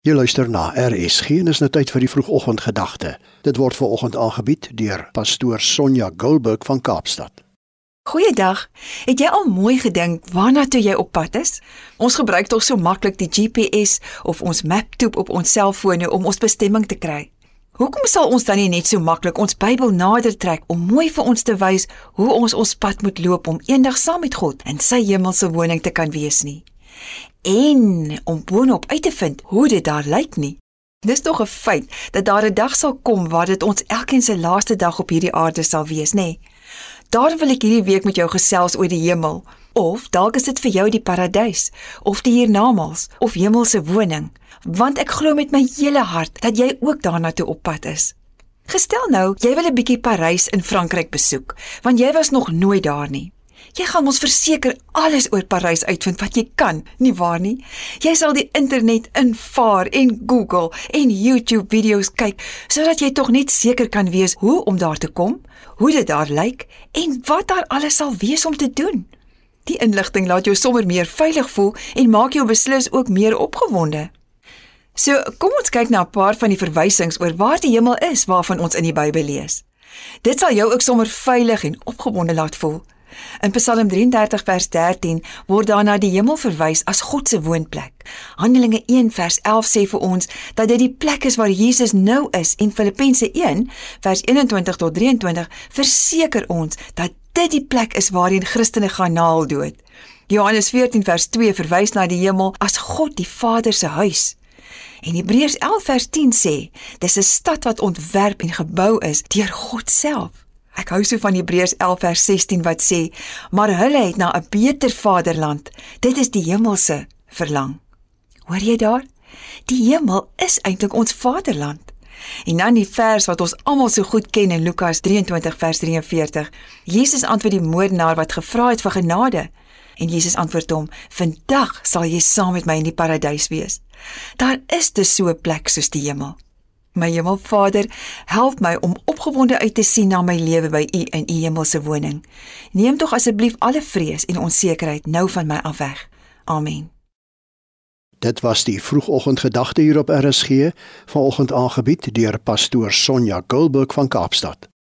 Jy luister na RSG en is nou tyd vir die vroegoggendgedagte. Dit word ver oggend aangebied deur pastoor Sonja Gulberg van Kaapstad. Goeiedag. Het jy al mooi gedink waarna toe jy op pad is? Ons gebruik tog so maklik die GPS of ons maptoep op ons selfone om ons bestemming te kry. Hoekom sal ons dan nie net so maklik ons Bybel nader trek om mooi vir ons te wys hoe ons ons pad moet loop om eendag saam met God in sy hemelse woning te kan wees nie? En om boonop uit te vind hoe dit daar lyk nie. Dis tog 'n feit dat daar 'n dag sal kom waar dit ons elkeen se laaste dag op hierdie aarde sal wees, nê? Daar wil ek hierdie week met jou gesels oor die hemel, of dalk is dit vir jou die paradys, of die hiernamaals, of hemelse woning, want ek glo met my hele hart dat jy ook daarna toe op pad is. Gestel nou, jy wil 'n bietjie Parys in Frankryk besoek, want jy was nog nooit daar nie. Jy gaan ons verseker alles oor Parys uitvind wat jy kan, nie waar nie? Jy sal die internet invaar en Google en YouTube video's kyk sodat jy tog net seker kan wees hoe om daar te kom, hoe dit daar lyk en wat daar alles sal wees om te doen. Die inligting laat jou sommer meer veilig voel en maak jou beslis ook meer opgewonde. So, kom ons kyk na 'n paar van die verwysings oor waar die hemel is waarvan ons in die Bybel lees. Dit sal jou ook sommer veilig en opgewonde laat voel. In Psalm 33 vers 13 word daar na die hemel verwys as God se woonplek. Handelinge 1 vers 11 sê vir ons dat dit die plek is waar Jesus nou is en Filippense 1 vers 21 tot 23 verseker ons dat dit die plek is waarheen Christene gaan na hul dood. Johannes 14 vers 2 verwys na die hemel as God die Vader se huis. En Hebreërs 11 vers 10 sê, dis 'n stad wat ontwerp en gebou is deur God self. Ek hou so van Hebreërs 11 vers 16 wat sê: "Maar hulle het na 'n beter vaderland. Dit is die hemelse verlang." Hoor jy daar? Die hemel is eintlik ons vaderland. En dan die vers wat ons almal so goed ken in Lukas 23 vers 43. Jesus antwoord die moordenaar wat gevra het vir genade. En Jesus antwoord hom: "Vandag sal jy saam met my in die paradys wees." Daar is dus so 'n plek soos die hemel. My Hemelvader, help my om opgewonde uit te sien na my lewe by U in U hemelse woning. Neem tog asseblief alle vrees en onsekerheid nou van my af weg. Amen. Dit was die vroegoggendgedagte hier op RSG, vanoggend aangebied deur pastoor Sonja Gulberg van Kaapstad.